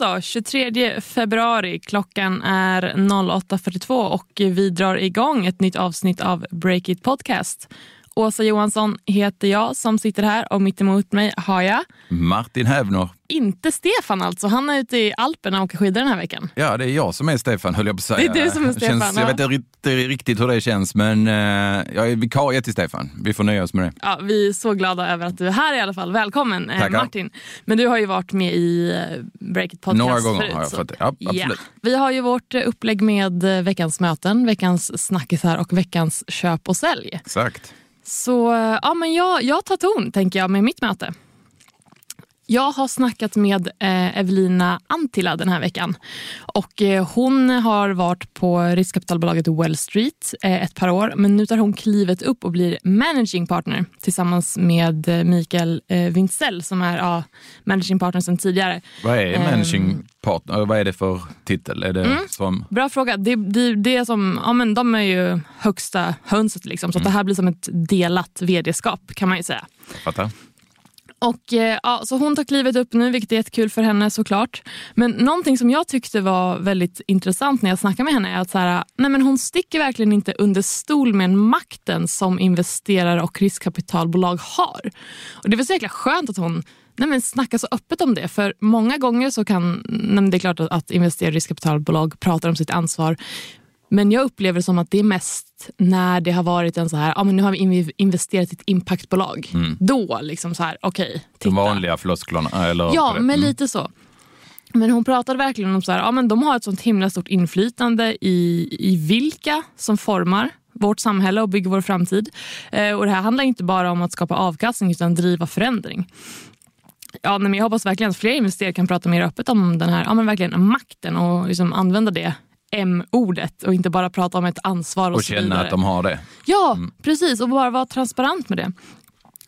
Alltså, 23 februari, klockan är 08.42 och vi drar igång ett nytt avsnitt av Break It Podcast. Åsa Johansson heter jag som sitter här och mitt emot mig har jag Martin Hävner. Inte Stefan alltså, han är ute i Alperna och åker skidor den här veckan. Ja, det är jag som är Stefan höll jag på att säga. Det är du som är Stefan, Känns, ja. jag vet inte riktigt hur det känns, men eh, jag är vikarie till Stefan. Vi får nöja oss med det. Ja, vi är så glada över att du är här i alla fall. Välkommen eh. Martin. Men du har ju varit med i eh, Break It Podcast Några gånger förut, har jag fått det. Ja, absolut. Vi har ju vårt eh, upplägg med eh, veckans möten, veckans snackisar och veckans köp och sälj. Exakt. Så ja, men jag, jag tar ton, tänker jag, med mitt möte. Jag har snackat med eh, Evelina Antila den här veckan. Och eh, Hon har varit på riskkapitalbolaget Well Street eh, ett par år men nu tar hon klivet upp och blir managing partner tillsammans med Mikael Wintzell som är ja, managing partner sedan tidigare. Vad är Ehm. managing partner? Vad är det för titel? Är det Mm. som... Bra fråga. Det, det, det är som, ja, men de är ju högsta hönset, liksom, så att det här blir som ett delat vd-skap kan man ju säga. Fattar? Och, eh, ja, så hon tar klivet upp nu, vilket är jättekul för henne såklart. Men någonting som jag tyckte var väldigt intressant när jag snackade med henne är att så här, nej men hon sticker verkligen inte under stol med makten som investerare och riskkapitalbolag har. Och Det var så jäkla skönt att hon nej men snackar så öppet om det. För många gånger så kan, nej det är klart att, att investerare och riskkapitalbolag pratar om sitt ansvar. Men jag upplever det som att det är mest när det har varit en så här, ja men nu har vi inv- investerat i ett impactbolag. Då liksom så här, okej, titta. De vanliga flosklerna? Eller Ja, men Mm. lite så. Men hon pratade verkligen om så här, ja, men de har ett sånt himla stort inflytande i, i vilka som formar vårt samhälle och bygger vår framtid. Eh, och Det här handlar inte bara om att skapa avkastning utan driva förändring. Ja, men jag hoppas verkligen att fler investerare kan prata mer öppet om den här ja, men verkligen makten och liksom använda det M-ordet och inte bara prata om ett ansvar och, Och känna vidare. att de har det. Ja, precis. Och bara vara transparent med det.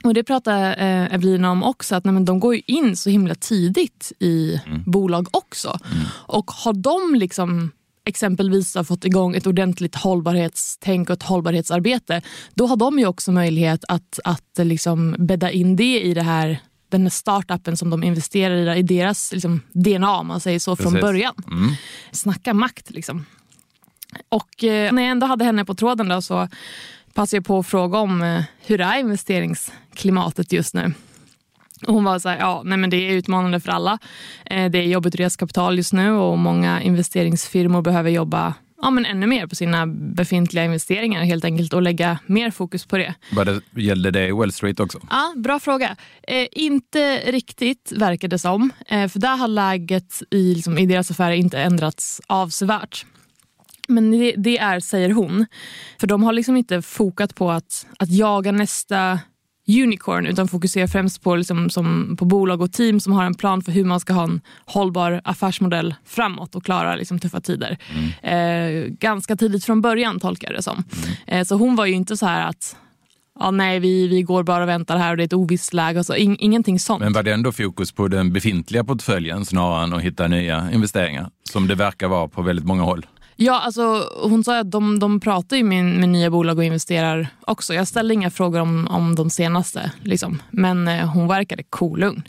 Och Det pratade eh, Evelina om också, att nej, men de går ju in så himla tidigt i bolag också. Och har de liksom exempelvis har fått igång ett ordentligt hållbarhetstänk och ett hållbarhetsarbete, då har de ju också möjlighet att, att liksom bädda in det i det här den här startupen som de investerar i, i deras liksom, DNA om man säger så från Precis. början. Mm. Snacka makt liksom. Och eh, när jag ändå hade henne på tråden då, så passade jag på att fråga om eh, hur är investeringsklimatet just nu. Och hon var så här, ja, nej men det är utmanande för alla. Eh, det är jobbigt att resa kapital just nu och många investeringsfirmor behöver jobba ja, men ännu mer på sina befintliga investeringar helt enkelt och lägga mer fokus på det. Gällde det i Wall Street också? Ja, bra fråga. Eh, inte riktigt verkar det som. Eh, för där har läget i, liksom, i deras affärer inte ändrats avsevärt. Men det, det är, säger hon, för de har liksom inte fokat på att, att jaga nästa unicorn utan fokuserar främst på, liksom, som, på bolag och team som har en plan för hur man ska ha en hållbar affärsmodell framåt och klara liksom, tuffa tider. Eh, ganska tidigt från början tolkar jag det som. Eh, så hon var ju inte så här att ja, nej, vi, vi går bara och väntar här och det är ett ovisst läge. Och så. In, ingenting sånt. Men var det ändå fokus på den befintliga portföljen snarare än att hitta nya investeringar? Som det verkar vara på väldigt många håll. Ja, alltså, hon sa att de, de pratar ju med, med nya bolag och investerar också. Jag ställde inga frågor om, om de senaste, liksom. men eh, hon verkade kolugn.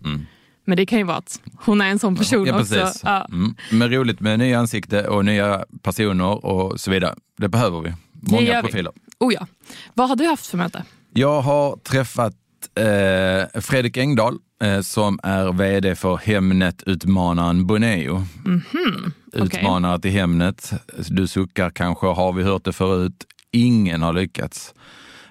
Men det kan ju vara att hon är en sån person Mm. Ja, också. Ja. Mm. Men roligt med nya ansikten och nya personer och så vidare. Det behöver vi. Många gör vi. profiler. Oh ja. Vad har du haft för möte? Jag har träffat eh, Fredrik Engdahl eh, som är vd för Hemnet-utmanaren Boneo. Mhm. okej. Utmanare till Hemnet. Du suckar kanske, har vi hört det förut? Ingen har lyckats.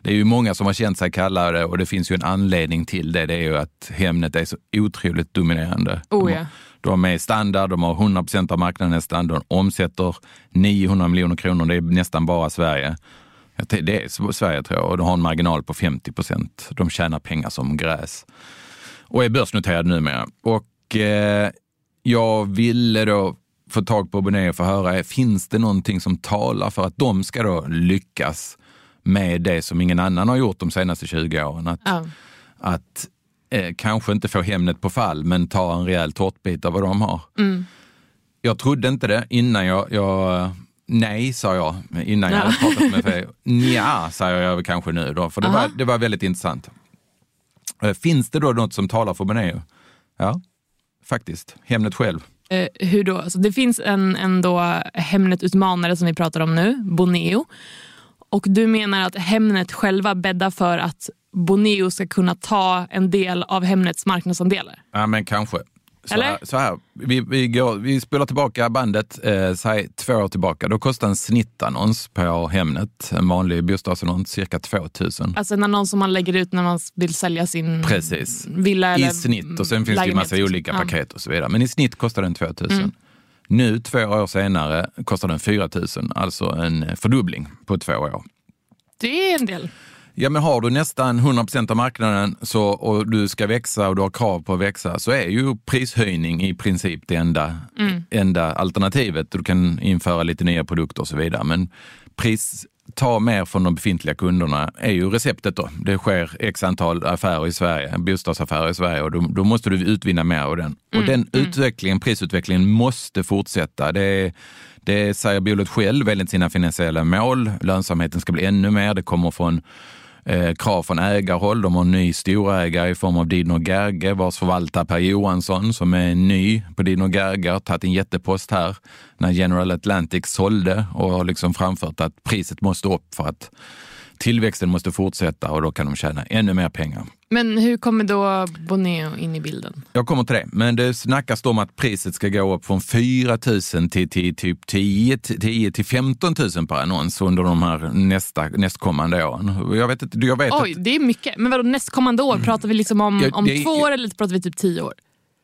Det är ju många som har känt sig kallade och det finns ju en anledning till det. Det är ju att Hemnet är så otroligt dominerande. Oh de, ja. har, de är standard, de har 100 procent av marknaden nästan, de omsätter 900 miljoner kronor, det är nästan bara Sverige. Det är Sverige tror jag och de har en marginal på 50 procent. De tjänar pengar som gräs och är börsnoterade numera. Och eh, jag ville då få tag på Bonnier för att höra, finns det någonting som talar för att de ska då lyckas med det som ingen annan har gjort de senaste 20 åren? Att, Ja. att eh, kanske inte få Hemnet på fall, men ta en rejäl tårtbit av vad de har. Jag trodde inte det innan jag, jag Nej, sa jag innan jag Ja. hade pratat med Fredrik. Nja, säger jag kanske nu då, för det Aha. var, det var väldigt intressant. Eh, Finns det då något som talar för Bonnier? Ja, faktiskt. Hemnet själv. Eh, hur då? Så det finns en, en då Hemnet-utmanare som vi pratar om nu, Boneo. Och du menar att Hemnet själva bäddar för att Boneo ska kunna ta en del av Hemnets marknadsandelar? Ja, men kanske. Så Eller? här, så här. Vi, vi, går, vi spelar tillbaka bandet, eh, säg två år tillbaka. Då kostade en snittannons på Hemnet, en vanlig bostadsannons, cirka 2000. Alltså en annons som man lägger ut när man vill sälja sin Precis. villa eller I snitt och sen finns det ju massa lägenhet. olika Ja. paket och så vidare. Men i snitt kostar den 2000. Mm. Nu två år senare kostar den 4000, alltså en fördubbling på två år. Det är en del. Ja, men har du nästan 100% av marknaden så, och du ska växa och du har krav på att växa så är ju prishöjning i princip det enda, enda alternativet. Du kan införa lite nya produkter och så vidare. Men pris, ta mer från de befintliga kunderna är ju receptet då. Det sker x antal affärer i Sverige, bostadsaffärer i Sverige och då, då måste du utvinna mer av den. Och den utvecklingen, prisutvecklingen måste fortsätta. Det det säger bolaget själv enligt sina finansiella mål. Lönsamheten ska bli ännu mer. Det kommer från eh, krav från ägarhåll. De har en ny storägare i form av Didner Gerge vars förvaltare Per Johansson som är ny på Didner Gerge har tagit en jättepost här när General Atlantic sålde och har liksom framfört att priset måste upp för att tillväxten måste fortsätta och då kan de tjäna ännu mer pengar. Men hur kommer då Boneo in i bilden? Jag kommer till det, men det snackas om att priset ska gå upp från 4 000 till, till typ 10 10 till 15 000 per annons under de här nästa, nästkommande åren. Jag vet, inte, jag vet Oj, att det är mycket. Men vadå nästkommande år? Pratar vi liksom om, Ja, om det två år eller pratar vi typ tio år?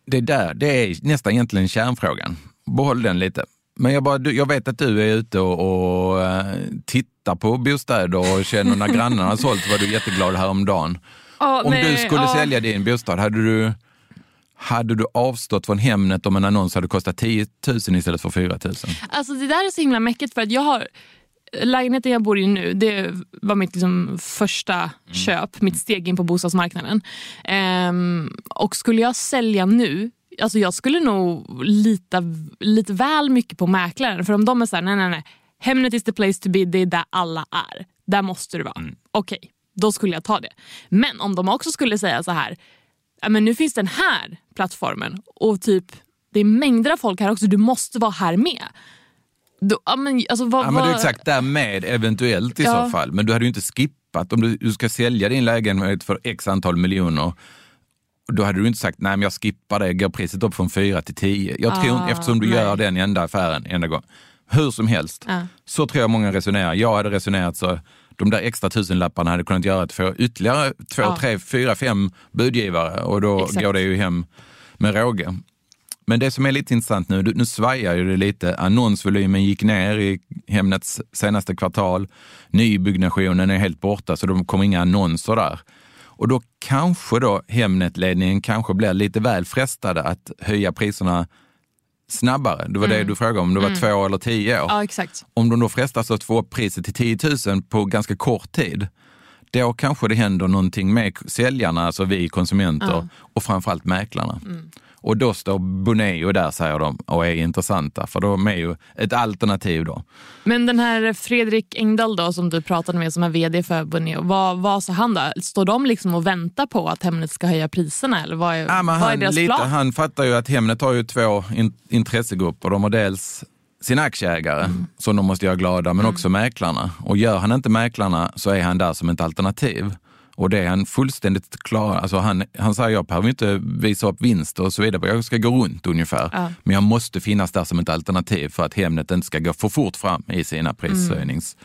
det, där, det är nästan egentligen kärnfrågan. Behåll den lite. Men jag, bara, jag vet att du är ute och, och eh, tittar på bostäder och känner när grannarna har sålt var du jätteglad häromdagen. Ja, Om men- du skulle ja. sälja din bostad, hade du, hade du avstått från Hemnet om en annons hade kostat 10 000 istället för 4 000? Alltså det där är så himla mäckigt för att jag har lägenheten jag bor i nu, det var mitt liksom första köp, mitt steg in på bostadsmarknaden. Ehm, och skulle jag sälja nu, alltså jag skulle nog lita lite väl mycket på mäklaren. För om de är såhär, nej nej nej, Hemnet is the place to be, det är där alla är. Där måste du vara. Okej, då skulle jag ta det. Men om de också skulle säga så här, men nu finns den här plattformen och typ det är mängder av folk här också, du måste vara här med. Då, men, alltså, vad, Ja, men det är exakt där med eventuellt i Ja. så fall. Men du hade ju inte skippat om du, du ska sälja din lägenhet för x antal miljoner. Då hade du inte sagt, nej men jag skippar det, går priset upp från 4 till 10. Jag tror Ah, eftersom du nej. gör den enda affären enda gång. Hur som helst, Ja. så tror jag många resonerar. Jag hade resonerat så, de där extra tusenlapparna hade kunnat göra att få ytterligare två, Ja. tre, fyra, fem budgivare och då Exakt. går det ju hem med råge. Men det som är lite intressant nu, nu svajar ju det lite. Annonsvolymen gick ner i Hemnets senaste kvartal. Nybyggnationen är helt borta, så de kommer inga annonser där. Och då kanske då Hemnet-ledningen kanske blir lite väl frestade att höja priserna snabbare. Det var det du frågade om, det var två eller tio år. Ja. Om de då frestas att få upp priset till 10 000 på ganska kort tid, då kanske det händer någonting med säljarna, alltså vi konsumenter och framförallt mäklarna. Och då står Boneo där, säger de, och är intressanta, för de är ju ett alternativ då. Men den här Fredrik Engdahl då, som du pratade med som är vd för Boneo, vad, vad sa han då? Står de liksom och väntar på att Hemnet ska höja priserna? Eller vad är, Ja, vad är han, deras lite, plan? han fattar ju att Hemnet har ju två in, intressegrupper. De har dels sina aktieägare som de måste göra glada, men också mäklarna. Och gör han inte mäklarna så är han där som ett alternativ. Och det är han fullständigt klar alltså han, han säger, jag behöver inte visa upp vinst och så vidare, jag ska gå runt ungefär. Ja. Men jag måste finnas där som ett alternativ för att Hemnet inte ska gå för fort fram i sina prishöjnings...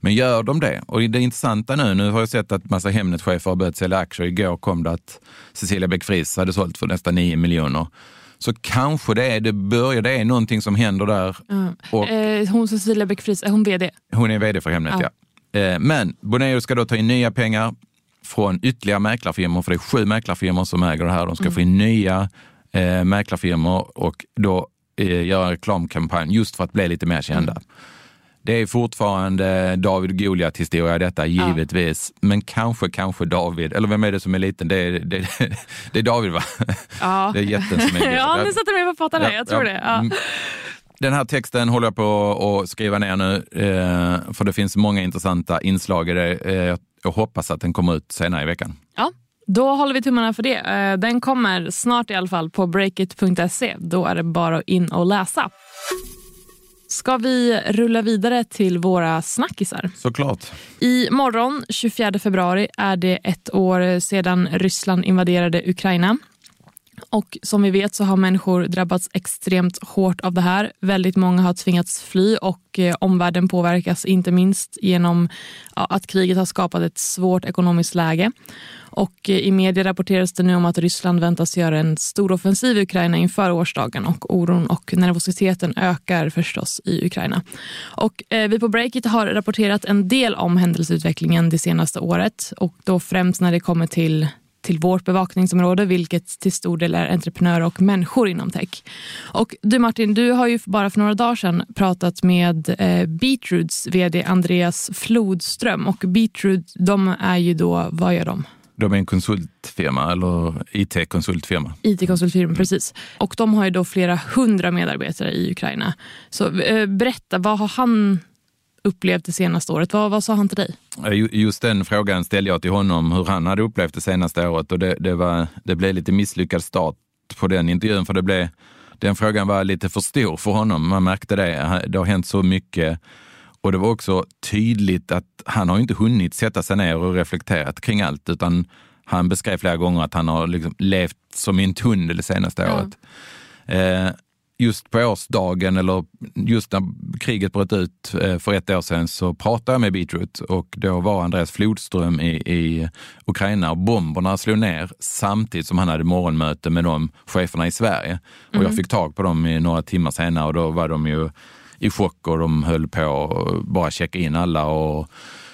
Men gör de det? Och det intressanta nu, nu har jag sett att massa Hemnet-chefer har börjat sälja aktier. Igår kom det att Cecilia Beck-Friis hade sålt för nästan 9 miljoner. Så kanske det är, det börjar, det är någonting som händer där. Och Eh, hon Cecilia Beck-Friis, är hon vd? hon är vd för Hemnet, ja. Eh, Men Boneo ska då ta in nya pengar från ytterligare mäklarfirmor, för det är sju mäklarfirmor som äger det här. De ska få in nya eh, mäklarfirmor och då eh, göra en reklamkampanj just för att bli lite mer kända. Det är fortfarande David Goliat historia detta, givetvis. Men kanske, kanske David, eller vem är det som är liten? Det är, det, det är David va? Ja. Det är jätten som är ja, nu sätter du mig på pottan här. Jag tror det. Ja. Mm. Den här texten håller jag på att skriva ner nu, eh, för det finns många intressanta inslag i det. Eh, jag hoppas att den kommer ut senare i veckan. Ja, Då håller vi tummarna för det. Eh, den kommer snart i alla fall på breakit.se. Då är det bara in och läsa. Ska vi rulla vidare till våra snackisar? Såklart. I morgon, 24 februari, är det ett år sedan Ryssland invaderade Ukraina. Och som vi vet så har människor drabbats extremt hårt av det här. Väldigt många har tvingats fly och eh, omvärlden påverkas inte minst genom att kriget har skapat ett svårt ekonomiskt läge. Och eh, I media rapporteras det nu om att Ryssland väntas göra en stor offensiv i Ukraina inför årsdagen och oron och nervositeten ökar förstås i Ukraina. Och eh, vi på Breakit har rapporterat en del om händelseutvecklingen det senaste året och då främst när det kommer till till vårt bevakningsområde, vilket till stor del är entreprenörer och människor inom tech. Och du Martin, du har ju bara för några dagar sedan pratat med eh, Beatroots vd Andreas Flodström och Beatroot, de är ju då, vad gör de? De är en konsultfirma, eller IT-konsultfirma. IT-konsultfirma, mm. precis. Och de har ju då flera hundra medarbetare i Ukraina. Så eh, berätta, vad har han upplevt det senaste året? Vad, vad sa han till dig? Just den frågan ställde jag till honom, hur han hade upplevt det senaste året. Och det, det, var, det blev lite misslyckad start på den intervjun, för det blev, den frågan var lite för stor för honom. Man märkte det. Det har hänt så mycket. Och det var också tydligt att han har inte hunnit sätta sig ner och reflekterat kring allt, utan han beskrev flera gånger att han har liksom levt som i en tunnel det senaste ja. året. Eh, just på årsdagen eller just när kriget bröt ut eh, för ett år sedan så pratade jag med Beatroot och då var Andreas Flodström i, i Ukraina och bomberna slog ner samtidigt som han hade morgonmöte med de cheferna i Sverige. Och jag mm. fick tag på dem i några timmar senare och då var de ju i chock och de höll på att bara checka in alla och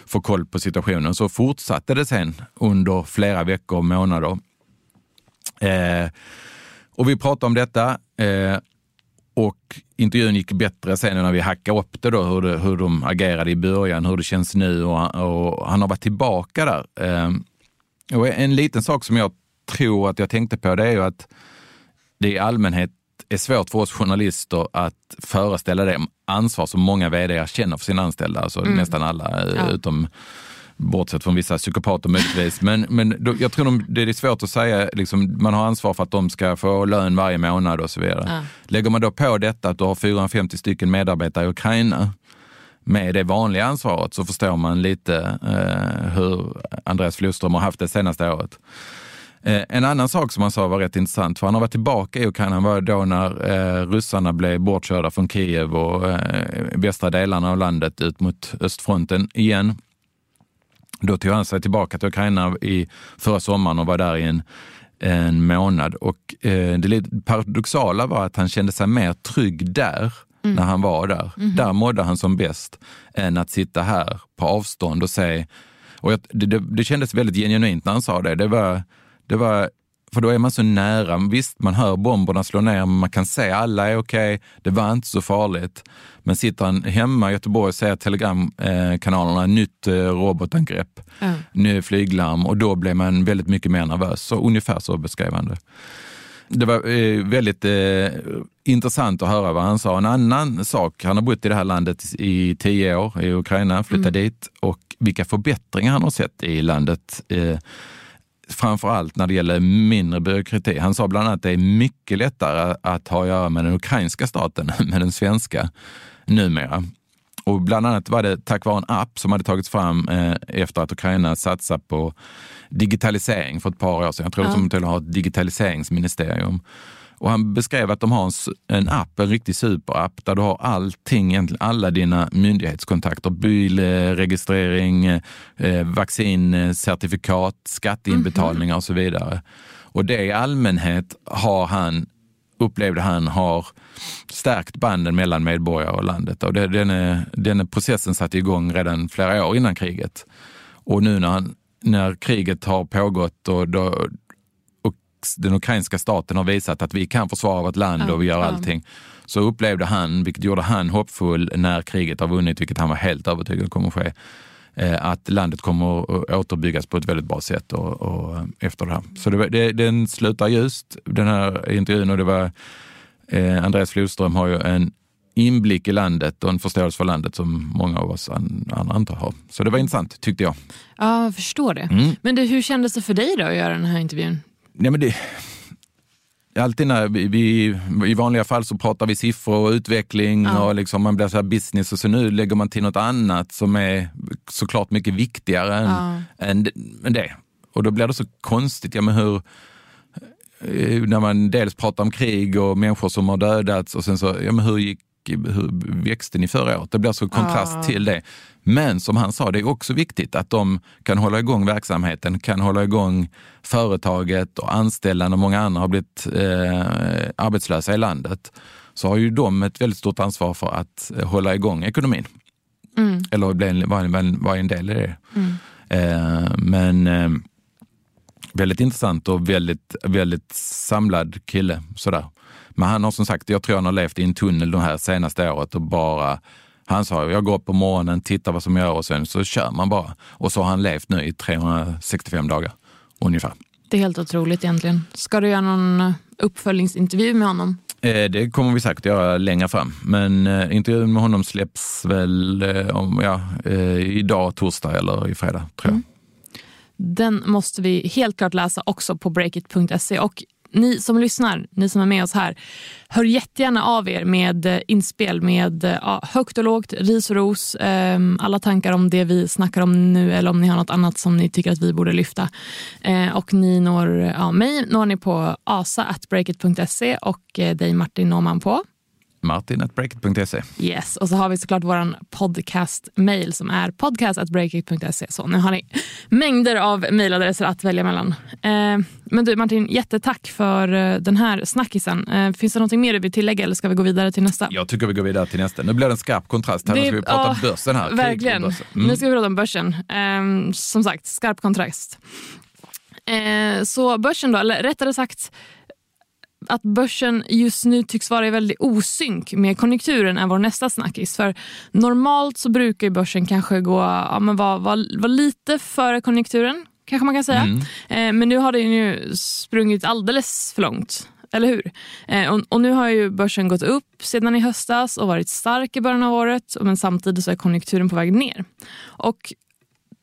få koll på situationen. Så fortsatte det sen under flera veckor och månader. Eh, och vi pratade om detta eh, och intervjun gick bättre sen när vi hackade upp det då, hur, det, hur de agerade i början, hur det känns nu och, och han har varit tillbaka där. Eh, och en liten sak som jag tror att jag tänkte på det är ju att det i allmänhet är svårt för oss journalister att föreställa det ansvar som många vd känner för sina anställda, alltså mm. nästan alla ja. utom bortsett från vissa psykopater möjligtvis. Men, men då, jag tror de, det är svårt att säga, liksom, man har ansvar för att de ska få lön varje månad och så vidare. Ja. Lägger man då på detta att du har 450 stycken medarbetare i Ukraina med det vanliga ansvaret så förstår man lite eh, hur Andreas Flodström har haft det senaste året. Eh, en annan sak som han sa var rätt intressant, för han har varit tillbaka i Ukraina, var då när eh, ryssarna blev bortkörda från Kiev och eh, västra delarna av landet ut mot östfronten igen. Då tog han sig tillbaka till Ukraina i förra sommaren och var där i en, en månad. Och eh, det lite paradoxala var att han kände sig mer trygg där mm. när han var där. Mm. Där mådde han som bäst än att sitta här på avstånd och se och jag, det, det, det kändes väldigt genuint när han sa det. Det var, det var för då är man så nära. Visst, man hör bomberna slå ner, men man kan se alla är okej. Okay, det var inte så farligt. Men sitter han hemma i Göteborg och ser telegramkanalerna, nytt eh, robotangrepp, mm. ny flyglarm och då blir man väldigt mycket mer nervös. Så ungefär så beskrev han det. Det var eh, väldigt eh, intressant att höra vad han sa. En annan sak, han har bott i det här landet i tio år, i Ukraina, flyttat mm. dit och vilka förbättringar han har sett i landet. Eh, framför allt när det gäller mindre byråkrati. Han sa bland annat att det är mycket lättare att ha att göra med den ukrainska staten än med den svenska numera. Och bland annat var det tack vare en app som hade tagits fram eh, efter att Ukraina satsat på digitalisering för ett par år sedan. Jag tror ja. att de till ha ett digitaliseringsministerium. Och han beskrev att de har en, en app, en riktig superapp, där du har allting, egentligen alla dina myndighetskontakter. Bilregistrering, eh, eh, vaccincertifikat, skatteinbetalningar och så vidare. Och det i allmänhet har han, upplevde han, har stärkt banden mellan medborgare och landet. Och det, den, är, den processen satte igång redan flera år innan kriget. Och nu när, han, när kriget har pågått och då, den ukrainska staten har visat att vi kan försvara vårt land och vi gör allting. Så upplevde han, vilket gjorde han hoppfull när kriget har vunnit, vilket han var helt övertygad kommer att ske, eh, att landet kommer att återbyggas på ett väldigt bra sätt och, och efter det här. Så det, det, den slutar ljust, den här intervjun, och det var eh, Andreas Flodström har ju en inblick i landet och en förståelse för landet som många av oss andra inte har. Så det var intressant tyckte jag. Ja, jag förstår det. Mm. Men det, hur kändes det för dig då att göra den här intervjun? Nej, men det, alltid när vi, vi, i vanliga fall så pratar vi siffror och utveckling ja. och liksom man blir så här business och så nu lägger man till något annat som är såklart mycket viktigare än, ja. än, än det. Och då blir det så konstigt, ja men hur, eh, när man dels pratar om krig och människor som har dödats och sen så, ja men hur gick hur växte ni förra året? Det blir så kontrast ah. till det. Men som han sa, det är också viktigt att de kan hålla igång verksamheten, kan hålla igång företaget och anställa när många andra har blivit eh, arbetslösa i landet. Så har ju de ett väldigt stort ansvar för att hålla igång ekonomin. Mm. Eller vara en del i det. Mm. Eh, men eh, väldigt intressant och väldigt, väldigt samlad kille. Sådär. Men han har som sagt, jag tror han har levt i en tunnel det här senaste året och bara han sa, jag går upp på morgonen, tittar vad som gör och sen så kör man bara. Och så har han levt nu i 365 dagar ungefär. Det är helt otroligt egentligen. Ska du göra någon eh, uppföljningsintervju med honom? Eh, det kommer vi säkert göra längre fram. Men eh, intervjun med honom släpps väl om, ja, idag, torsdag eller i fredag, tror jag. Mm. Den måste vi helt klart läsa också på breakit.se. Och ni som lyssnar, ni som är med oss här, hör jättegärna av er med eh, inspel med eh, ja, högt och lågt, ris och ros, eh, alla tankar om det vi snackar om nu eller om ni har något annat som ni tycker att vi borde lyfta. Eh, och ni når, ja, mig når ni på asa.breakit.se och eh, dig Martin når man på martin.breakit.se. Yes, och så har vi såklart vår podcast-mail som är podcast.breakit.se. Så nu har ni mängder av mejladresser att välja mellan. Eh, men du Martin, jättetack för eh, den här snackisen. Eh, finns det något mer du vill tillägga eller ska vi gå vidare till nästa? Jag tycker vi går vidare till nästa. Nu blir det en skarp kontrast. Här det, ska vi prata ja, börsen här. Verkligen. Mm. Nu ska vi prata om börsen. Eh, som sagt, skarp kontrast. Eh, så börsen då, eller rättare sagt att börsen just nu tycks vara i väldigt osynk med konjunkturen är vår nästa snackis. För normalt så brukar börsen kanske gå, ja, men vara, vara, vara lite före konjunkturen, kanske man kan säga. Mm. Eh, men nu har den ju sprungit alldeles för långt. Eller hur? Eh, och, och, nu har ju börsen gått upp sedan i höstas och varit stark i början av året. Men samtidigt så är konjunkturen på väg ner. Och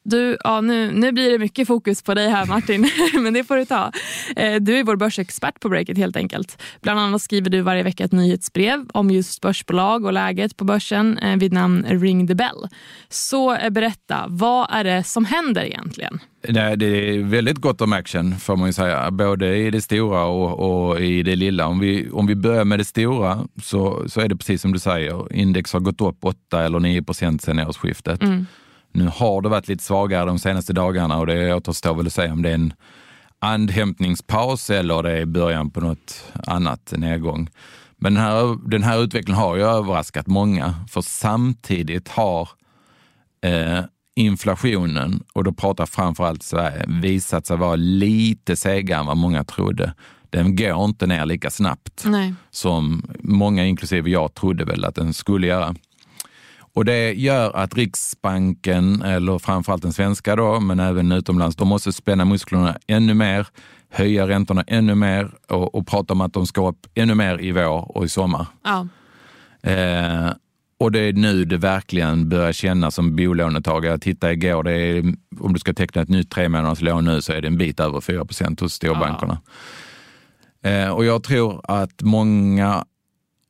du, ja, nu, nu blir det mycket fokus på dig här Martin, men det får du ta. Eh, du är vår börsexpert på Breakit helt enkelt. Bland annat skriver du varje vecka ett nyhetsbrev om just börsbolag och läget på börsen eh, vid namn Ring the Bell. Så eh, berätta, vad är det som händer egentligen? Nej, det är väldigt gott om action får man ju säga, både i det stora och, och, i det lilla. Om vi, om vi börjar med det stora så, så är det precis som du säger, index har gått upp 8 eller 9 procent sedan årsskiftet. Mm. Nu har det varit lite svagare de senaste dagarna och det återstår väl att säga om det är en andhämtningspaus eller det är början på något annat nedgång. Men den här, den här utvecklingen har ju överraskat många, för samtidigt har eh, inflationen, och då pratar framförallt Sverige, visat sig vara lite segare än vad många trodde. Den går inte ner lika snabbt Nej. som många, inklusive jag, trodde väl att den skulle göra. Och det gör att Riksbanken, eller framförallt den svenska då, men även utomlands, de måste spänna musklerna ännu mer, höja räntorna ännu mer och, och prata om att de ska upp ännu mer i vår och i sommar. Ja. Eh, och det är nu det verkligen börjar kännas som bolånetagare. Jag tittade igår, det är, om du ska teckna ett nytt tre månaders lån nu så är det en bit över 4 procent hos storbankerna. Ja. Eh, och jag tror att många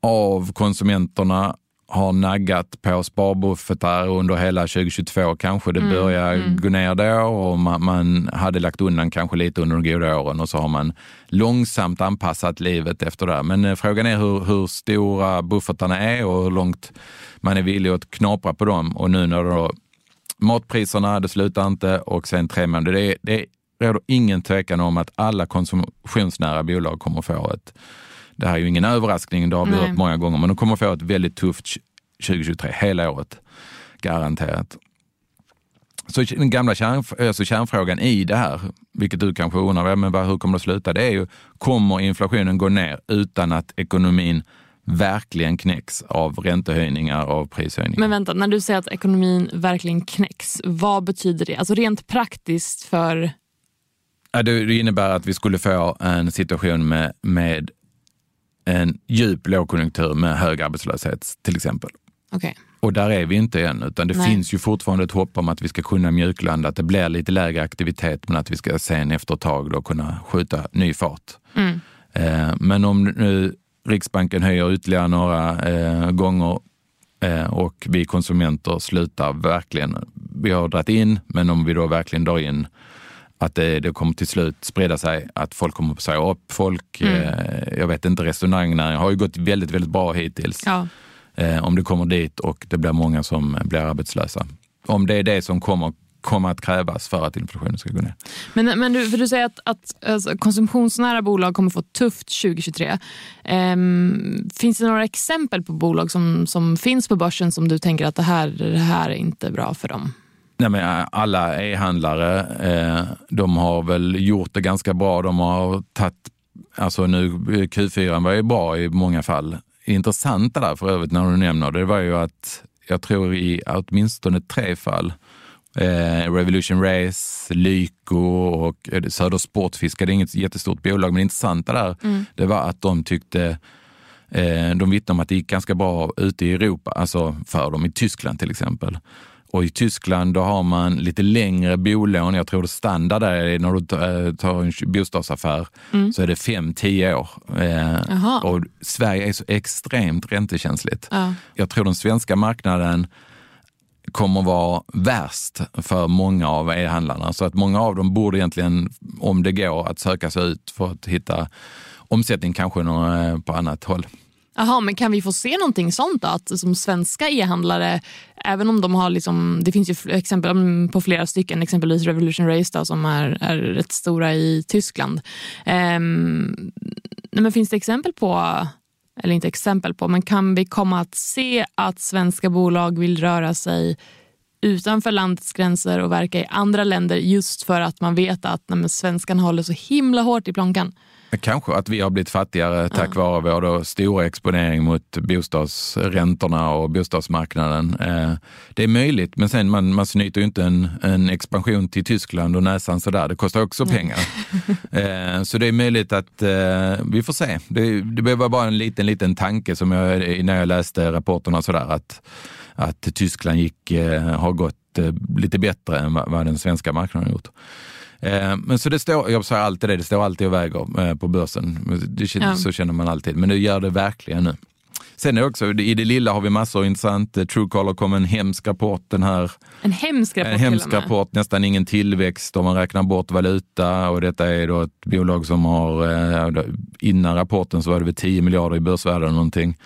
av konsumenterna har naggat på sparbuffertar under hela 2022. Kanske det mm, börjar mm. gå ner då och man, man, hade lagt undan kanske lite under de goda åren och så har man långsamt anpassat livet efter det. Men eh, frågan är hur, hur stora buffertarna är och hur långt man är villig att knapra på dem. Och nu när då matpriserna, det slutar inte och sen tre månader. Det, det råder ingen tvekan om att alla konsumtionsnära bolag kommer få ett det här är ju ingen överraskning, det har vi hört många gånger, men de kommer få ett väldigt tufft 2023, hela året. Garanterat. Så den gamla kärn, alltså kärnfrågan i det här, vilket du kanske undrar, men hur kommer det sluta? Det är ju, kommer inflationen gå ner utan att ekonomin verkligen knäcks av räntehöjningar och prishöjningar. Men vänta, när du säger att ekonomin verkligen knäcks, vad betyder det? Alltså rent praktiskt för... det innebär att vi skulle få en situation med, med en djup lågkonjunktur med hög arbetslöshet till exempel. Okay. Och där är vi inte än, utan det Nej. finns ju fortfarande ett hopp om att vi ska kunna mjuklanda, att det blir lite lägre aktivitet men att vi ska sen efter ett tag då kunna skjuta ny fart. Mm. Eh, men om nu Riksbanken höjer ytterligare några eh, gånger eh, och vi konsumenter slutar verkligen, vi har dragit in, men om vi då verkligen drar in att det, det kommer till slut sprida sig, att folk kommer att säga upp folk. Mm. Eh, jag vet inte, restaurangnäringen har ju gått väldigt, väldigt bra hittills. Ja. Eh, om det kommer dit och det blir många som blir arbetslösa. Om det är det som kommer, kommer att krävas för att inflationen ska gå ner. Men, men du, för du säger att, att alltså, konsumtionsnära bolag kommer få tufft 2023. Ehm, finns det några exempel på bolag som, som finns på börsen som du tänker att det här, det här är inte bra för dem? Nej, men alla e-handlare, eh, de har väl gjort det ganska bra. De har tagit, alltså nu Q4 var ju bra i många fall. Intressanta där för övrigt när du nämner det var ju att jag tror i åtminstone tre fall Eh, Revolution Race, Lyko och eh, Söder Sportfiske. Det är inget jättestort bolag, men det intressanta där Mm. det var att de tyckte eh, de vittnade om att det gick ganska bra ute i Europa, alltså för dem i Tyskland till exempel. Och i Tyskland då har man lite längre bolån. Jag tror det standard där är när du tar- eh, en bostadsaffär så är det 5-10 år. Eh, och Sverige är så extremt räntekänsligt. Ja. Jag tror den svenska marknaden kommer vara värst för många av e-handlarna. Så att många av dem borde egentligen, om det går, att söka sig ut för att hitta omsättning kanske eh, på annat håll. Jaha, men kan vi få se någonting sånt då? Att som svenska e-handlare, även om de har liksom, det finns ju exempel mm, på flera stycken, exempelvis Revolution Race då, som är, är rätt stora i Tyskland. Ehm, men finns det exempel på, eller inte exempel på, men kan vi komma att se att svenska bolag vill röra sig utanför landets gränser och verka i andra länder just för att man vet att nej, svenskan håller så himla hårt i plånkan? Kanske att vi har blivit fattigare tack vare vår då stora exponering mot bostadsräntorna och bostadsmarknaden. Eh, Det är möjligt, men sen man, man snyter ju inte en, en expansion till Tyskland och näsan sådär. Det kostar också pengar. Eh, Så det är möjligt att eh, vi får se. Det, det behöver bara en liten, liten tanke som jag, när jag läste rapporterna sådär att, att Tyskland gick, har gått lite bättre än vad vad den svenska marknaden har gjort. Eh, Men så det står, jag säger alltid det, det står alltid och väger eh, på börsen. Det, Ja. Så känner man alltid, men det gör det verkligen nu. Sen är också, i det lilla har vi massor intressant. Eh, Truecaller kom en hemsk rapport den här. En hemsk rapport En hemsk rapport, nästan ingen tillväxt om man räknar bort valuta och detta är då ett bolag som har, innan rapporten så var det väl 10 miljarder i börsvärde eller någonting.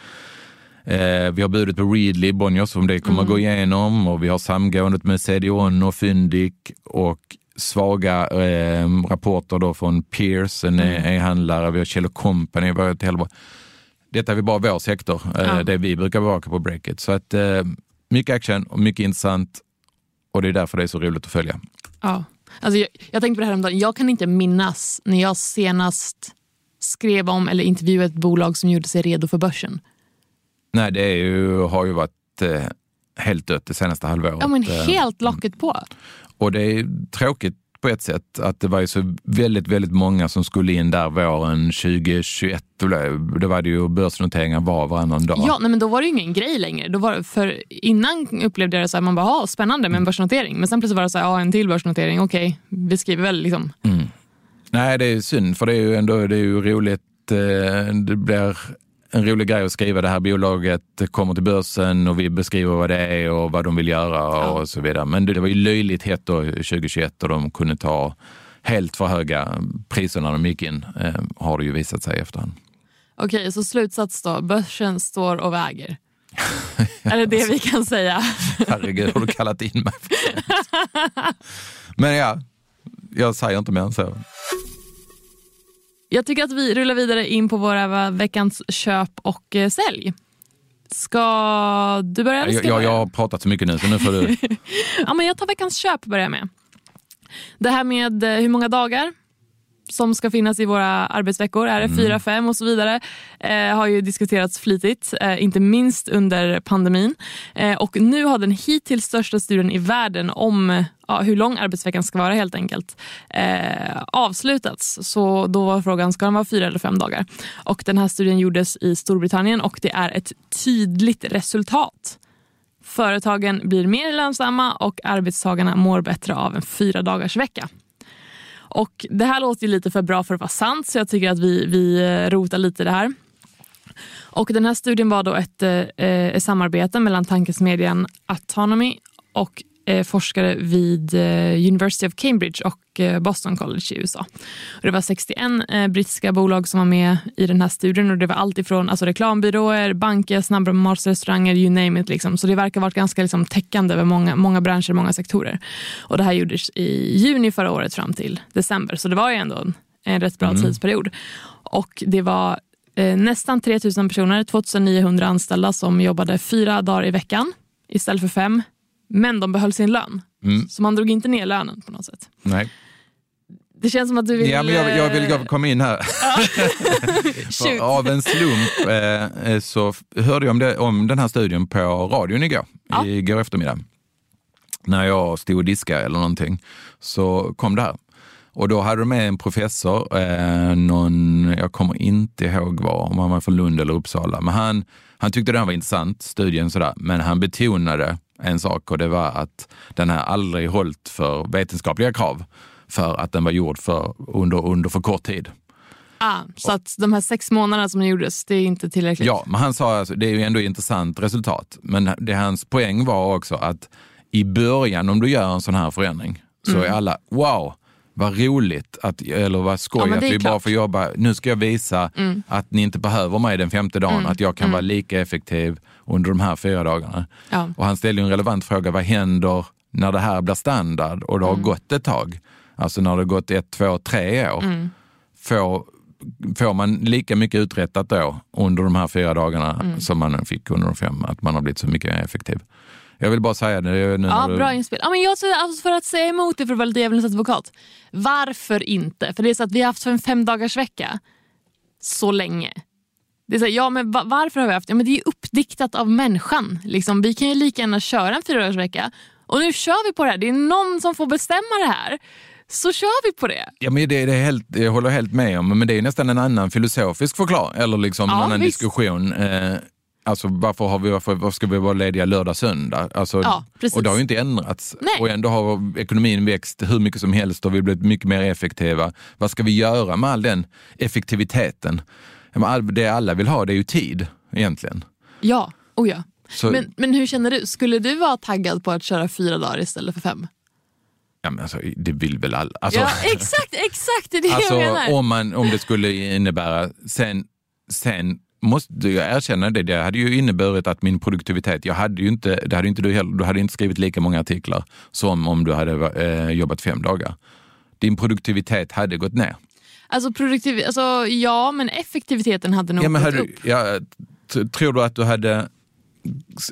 Eh, vi har budet på Readly, Bonniers, om det kommer att gå igenom och vi har samgåendet med CDON och Fyndik och svaga eh, rapporter då från Peers, en e-handlare, vi har Kjell Company, vi har ett helvete. Detta är bara vår sektor, eh, Ja. det vi brukar bevaka på Breakit. Så att eh, mycket action och mycket intressant och det är därför det är så roligt att följa. Ja. Alltså jag, jag tänkte på det här om dagen. Jag kan inte minnas när jag senast skrev om eller intervjuade ett bolag som gjorde sig redo för börsen. Nej, det är ju, har ju varit eh, helt dött det senaste halvåret. Ja, men Eh, helt locket på. Och det är tråkigt på ett sätt att det var ju så väldigt, väldigt många som skulle in där våren 2021. Det var det ju börsnoteringar var varannan dag. Ja, nej, men då var det ju ingen grej längre. Då var, för innan upplevde jag det så här, man bara, "Ah, spännande med en börsnotering. Men sen plötsligt var det så här, ja, en till börsnotering. Okej, vi skriver väl liksom. Nej, det är synd för det är ju ändå det är ju roligt. eh, Det blir en rolig grej att skriva det här bolaget kommer till börsen och vi beskriver vad det är och vad de vill göra och så vidare. Men det var ju löjligt hett då 2021 och de kunde ta helt för höga priser när de gick in, eh, har det ju visat sig i efterhand. Okej, så slutsats då. Börsen står och väger. är det det vi kan säga? Herregud, har du kallat in mig? Men ja, jag säger inte mer än så. Jag tycker att vi rullar vidare in på våra veckans köp och eh, sälj. Ska du börja? eller Jag, ska jag, börja? jag har pratat så mycket nu så nu får du... Ja, men jag tar veckans köp och börjar med. Det här med eh, hur många dagar som ska finnas i våra arbetsveckor. Är det Mm. fyra, fem och så vidare? Eh, har ju diskuterats flitigt, eh, inte minst under pandemin. Eh, och nu har den hittills största studien i världen om ja, hur lång arbetsveckan ska vara helt enkelt eh, avslutats. Så då var frågan, ska den vara fyra eller fem dagar? Och den här studien gjordes i Storbritannien och det är ett tydligt resultat. Företagen blir mer lönsamma och arbetstagarna mår bättre av en fyra dagars vecka. Och Det här låter ju lite för bra för att vara sant så jag tycker att vi, vi eh, rotar lite i det här. Och Den här studien var då ett, eh, eh, ett samarbete mellan tankesmedjan Autonomy och forskare vid eh, University of Cambridge och eh, Boston College i USA. Det var 61 eh, brittiska bolag som var med i den här studien och det var allt ifrån alltså, reklambyråer, banker, snabbmatsrestauranger, you name it. Liksom. Så det verkar ha varit ganska liksom, täckande över många, många branscher, många sektorer. Och det här gjordes i juni förra året fram till december, så det var ju ändå en, en rätt bra tidsperiod. Och det var eh, nästan 3 000 personer, 2900 anställda som jobbade fyra dagar i veckan istället för fem. Men de behöll sin lön. Mm. Så man drog inte ner lönen på något sätt. Nej. Det känns som att du vill... Ja, men jag, jag vill komma in här. För av en slump eh, eh, så hörde jag om, det, om den här studien på radion igår, Ja. igår eftermiddag. När jag stod och diskade eller någonting så kom det här. Och då hade de med en professor, eh, någon, jag kommer inte ihåg var, om han var från Lund eller Uppsala, men han, han tyckte den var intressant, studien sådär, men han betonade en sak och det var att den här aldrig hållit för vetenskapliga krav för att den var gjord för, under, under för kort tid. Ah, så att de här sex månaderna som gjordes, det är inte tillräckligt? Ja, men han sa alltså, det är ju ändå intressant resultat. Men det hans poäng var också att i början om du gör en sån här förändring så är alla wow, vad roligt, att, eller vad Ja, skoj men att vi bara klart. får jobba. Nu ska jag visa att ni inte behöver mig den femte dagen, att jag kan vara lika effektiv under de här fyra dagarna. Ja. Och han ställde en relevant fråga, vad händer när det här blir standard och det har gått ett tag? Alltså när det har gått ett, två, tre år. Får, får man lika mycket uträttat då under de här fyra dagarna som man fick under de fem? Att man har blivit så mycket effektiv. Jag vill bara säga det nu Ja, du... bra inspel. Ja, men jag alltså för att säga emot det för att vara lite djävulens advokat. Varför inte? För det är så att vi har haft en fem dagars vecka så länge. Det är så här, ja, men va- varför har vi haft det? Ja, men det är uppdiktat av människan. Liksom, vi kan ju lika gärna köra en fyra vecka. Och nu kör vi på det här. Det är någon som får bestämma det här. Så kör vi på det. Ja, men det, det är helt, jag håller helt med om, men det är nästan en annan filosofisk förklaring, eller liksom Ja, en annan visst. diskussion. Eh, alltså varför, har vi, varför, varför ska vi vara lediga lördag, söndag? Alltså, Ja, och det har ju inte ändrats. Nej. Och ändå har ekonomin växt hur mycket som helst och vi har blivit mycket mer effektiva. Vad ska vi göra med all den effektiviteten? Det alla vill ha det är ju tid egentligen. Ja, oh ja. Så, Men, men hur känner du? Skulle du vara taggad på att köra fyra dagar istället för fem? ja, men alltså, det vill väl alla? Alltså, ja, exakt, exakt. Det är det Alltså jag menar. om, man, om det skulle innebära, sen, sen måste jag erkänna det, det hade ju inneburit att min produktivitet, jag hade ju inte, det hade inte du heller, du hade inte skrivit lika många artiklar som om du hade eh, jobbat fem dagar. Din produktivitet hade gått ner. Alltså, produktiv, alltså ja, men effektiviteten hade nog Ja, men gått hade, upp. ja, tror du att du hade,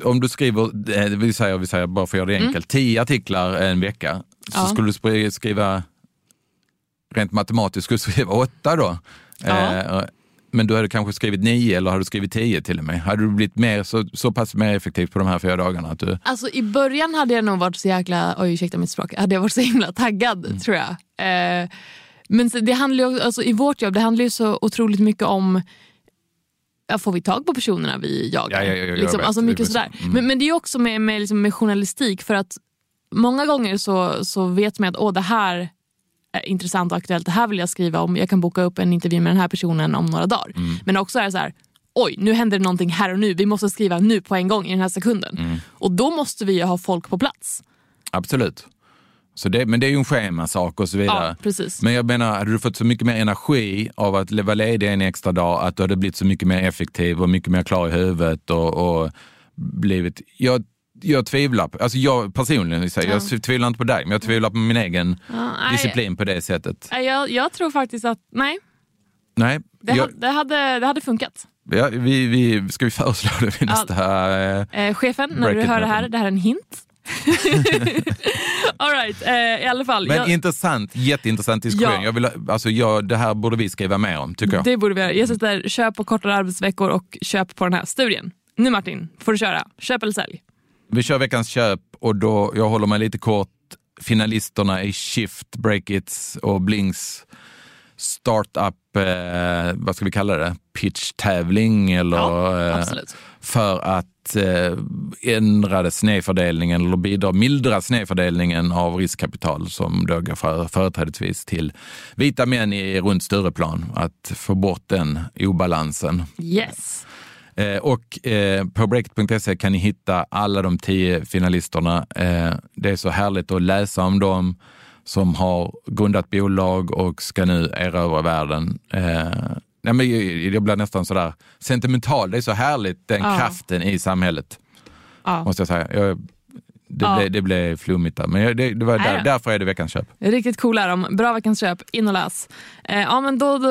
om du skriver, eh, vi säger, vi säger bara för att göra det enkelt, tio artiklar en vecka, så Mm. Ja. skulle du skriva, rent matematiskt skulle du skriva åtta då. Ja. Eh, men du hade kanske skrivit nio eller har du skrivit tio till och med? Hade du blivit mer, så, så pass mer effektiv på de här fyra dagarna? Att du, Alltså, I början hade jag nog varit så jäkla, oj ursäkta mitt språk, hade jag varit så himla taggad Mm. tror jag. Eh, men det handlar ju, alltså, i vårt jobb det handlar ju så otroligt mycket om får vi tag på personerna vi jagar? Ja, ja, ja, jag liksom, vet. alltså mycket sådär. Mm. Men, men det är också med, med, liksom, med journalistik för att många gånger så, så vet man att Åh, det här är intressant och aktuellt, det här vill jag skriva om, jag kan boka upp en intervju med den här personen om några dagar. Mm. Men också är det så här, oj nu händer det någonting här och nu, vi måste skriva nu på en gång i den här sekunden. Mm. Och då måste vi ju ha folk på plats. absolut. Så det, men det är ju en schemasak och så vidare. Ja, precis. Men jag menar, hade du fått så mycket mer energi av att vara ledig en extra dag, att du hade blivit så mycket mer effektiv och mycket mer klar i huvudet och, och blivit... Jag, jag tvivlar på, alltså jag personligen, jag, säger, jag tvivlar inte på dig, men jag tvivlar på min egen Ja, disciplin på det sättet. Jag, jag tror faktiskt att nej, Nej, det, jag, hade, det, hade, det hade funkat. ja, vi, vi, ska vi föreslå det vid Ja. nästa... eh, Eh, chefen, när du hör det här, det här är en hint. All right, eh, i alla fall. Men jag, intressant, jätteintressant diskussion. Ja. Jag vill, alltså, jag, det här borde vi skriva mer om, tycker jag. det borde vi göra. Jag sätter köp på kortare arbetsveckor och köp på den här studien. Nu Martin, får du köra. Köp eller sälj. Vi kör veckans köp och då, jag håller mig lite kort. Finalisterna i Shift, Breakits och Blinks startup, eh, vad ska vi kalla det, pitch-tävling eller Ja, eh, för att eh, ändra snedfördelningen eller bidra, mildra snedfördelningen av riskkapital som då går för, företrädesvis till vita män i runt Stureplan. Att få bort den obalansen. Yes. Eh, och eh, på breakit.se kan ni hitta alla de tio finalisterna. Eh, det är så härligt att läsa om dem som har grundat bolag och ska nu erövra världen. Eh, nej, men jag, jag blir nästan sådär sentimental. Det är så härligt, den Ja. kraften i samhället, Ja. måste jag säga. Jag, det, Ja. blev, det blev flummigt där, men det, det var där, därför är det veckans köp. Riktigt cool är de. Bra veckans köp. In och läs. Eh, ja, men då, då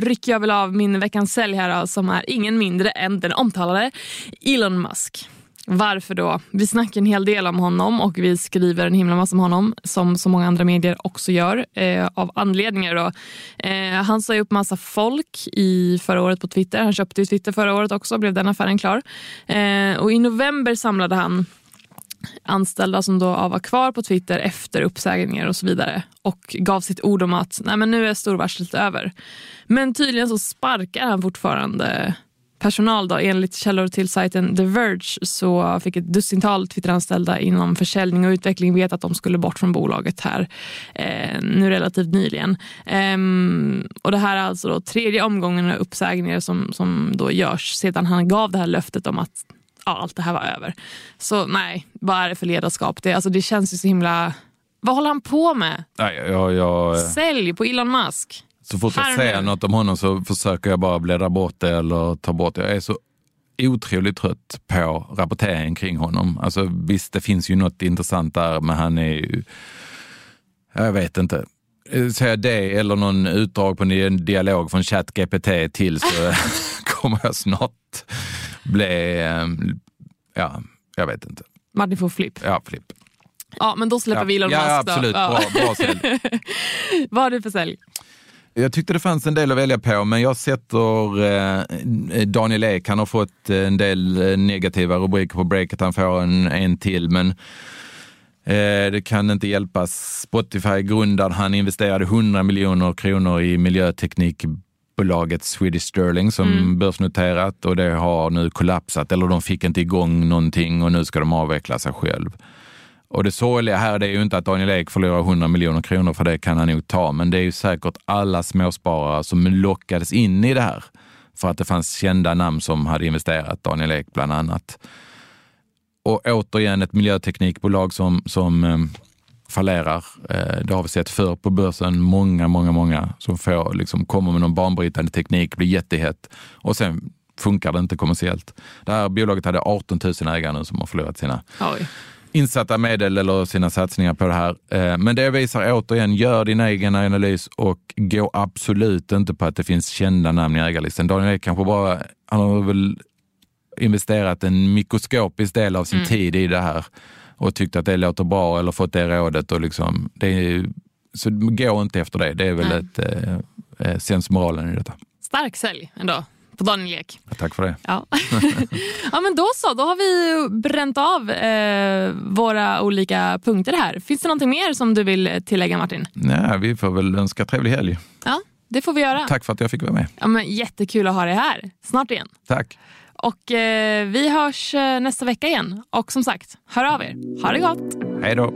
rycker jag väl av min veckans sälj här då, som är ingen mindre än den omtalade Elon Musk. Varför då? Vi snackar en hel del om honom och vi skriver en himla massa om honom som så många andra medier också gör eh, av anledningar. Då. Eh, han sa ju upp massa folk i förra året på Twitter. Han köpte ju Twitter förra året också, blev den affären klar. Eh, och I november samlade han anställda som då var kvar på Twitter efter uppsägningar och så vidare och gav sitt ord om att Nej, men nu är storvarslet över. Men tydligen så sparkar han fortfarande personal. Då. Enligt källor till sajten The Verge så fick ett dussintal Twitteranställda inom försäljning och utveckling veta att de skulle bort från bolaget här eh, nu relativt nyligen. Ehm, och det här är alltså då tredje omgången av uppsägningar som, som då görs sedan han gav det här löftet om att ja, allt det här var över. Så nej, vad är det för ledarskap? Det, alltså, det känns ju så himla... Vad håller han på med? Nej, jag, jag, Sälj på Elon Musk. Så fort jag nu. något om honom så försöker jag bara bläddra bort det eller ta bort det. Jag är så otroligt trött på rapporteringen kring honom. Alltså, visst, det finns ju något intressant där, men han är ju... Jag vet inte. Säger jag det eller någon utdrag på en dialog från ChatGPT till så kommer jag snart bli... eh, Ja, jag vet inte. Martin får flipp. Ja, flipp. Ja, men då släpper Ja, vi Elon ja, Musk. då. absolut. Ja. Bra, bra sälj. Vad har du för sälj? Jag tyckte det fanns en del att välja på, men jag sätter eh, Daniel Ek. Han har fått en del eh, negativa rubriker på breaket. Han får en, en till, men eh, det kan inte hjälpas. Spotify grundad, han investerade 100 miljoner kronor i miljöteknikbolaget Swedish Sterling som börsnoterat och det har nu kollapsat. Eller de fick inte igång någonting och nu ska de avveckla sig själv. Och det sorgliga här det är ju inte att Daniel Ek förlorar 100 miljoner kronor, för det kan han nog ta, men det är ju säkert alla småsparare som lockades in i det här för att det fanns kända namn som hade investerat, Daniel Ek bland annat. Och återigen ett miljöteknikbolag som, som eh, fallerar. Eh, det har vi sett förr på börsen. Många, många, många som får, liksom, kommer med någon banbrytande teknik, blir jättehett och sen funkar det inte kommersiellt. Det här bolaget hade 18 000 ägare nu som har förlorat sina Oj. insatta medel eller sina satsningar på det här. Eh, Men det visar återigen, gör din egen analys och gå absolut inte på att det finns kända namn i ägarlistan. Daniel Ek kanske bara, han har väl investerat en mikroskopisk del av sin tid i det här och tyckt att det låter bra eller fått det rådet. Och liksom, det är, så gå inte efter det. Det är väl ett eh, eh, sensmoralen i detta. Stark sälj ändå på Daniel Ek. Tack för det. Ja. ja, men då så. Då har vi bränt av eh, våra olika punkter här. Finns det någonting mer som du vill tillägga Martin? Nej, vi får väl önska trevlig helg. Ja, det får vi göra. Tack för att jag fick vara med. Ja, men jättekul att ha dig här. Snart igen. Tack. Och eh, vi hörs eh, nästa vecka igen. Och som sagt, hör av er. Ha det gott! Hej då.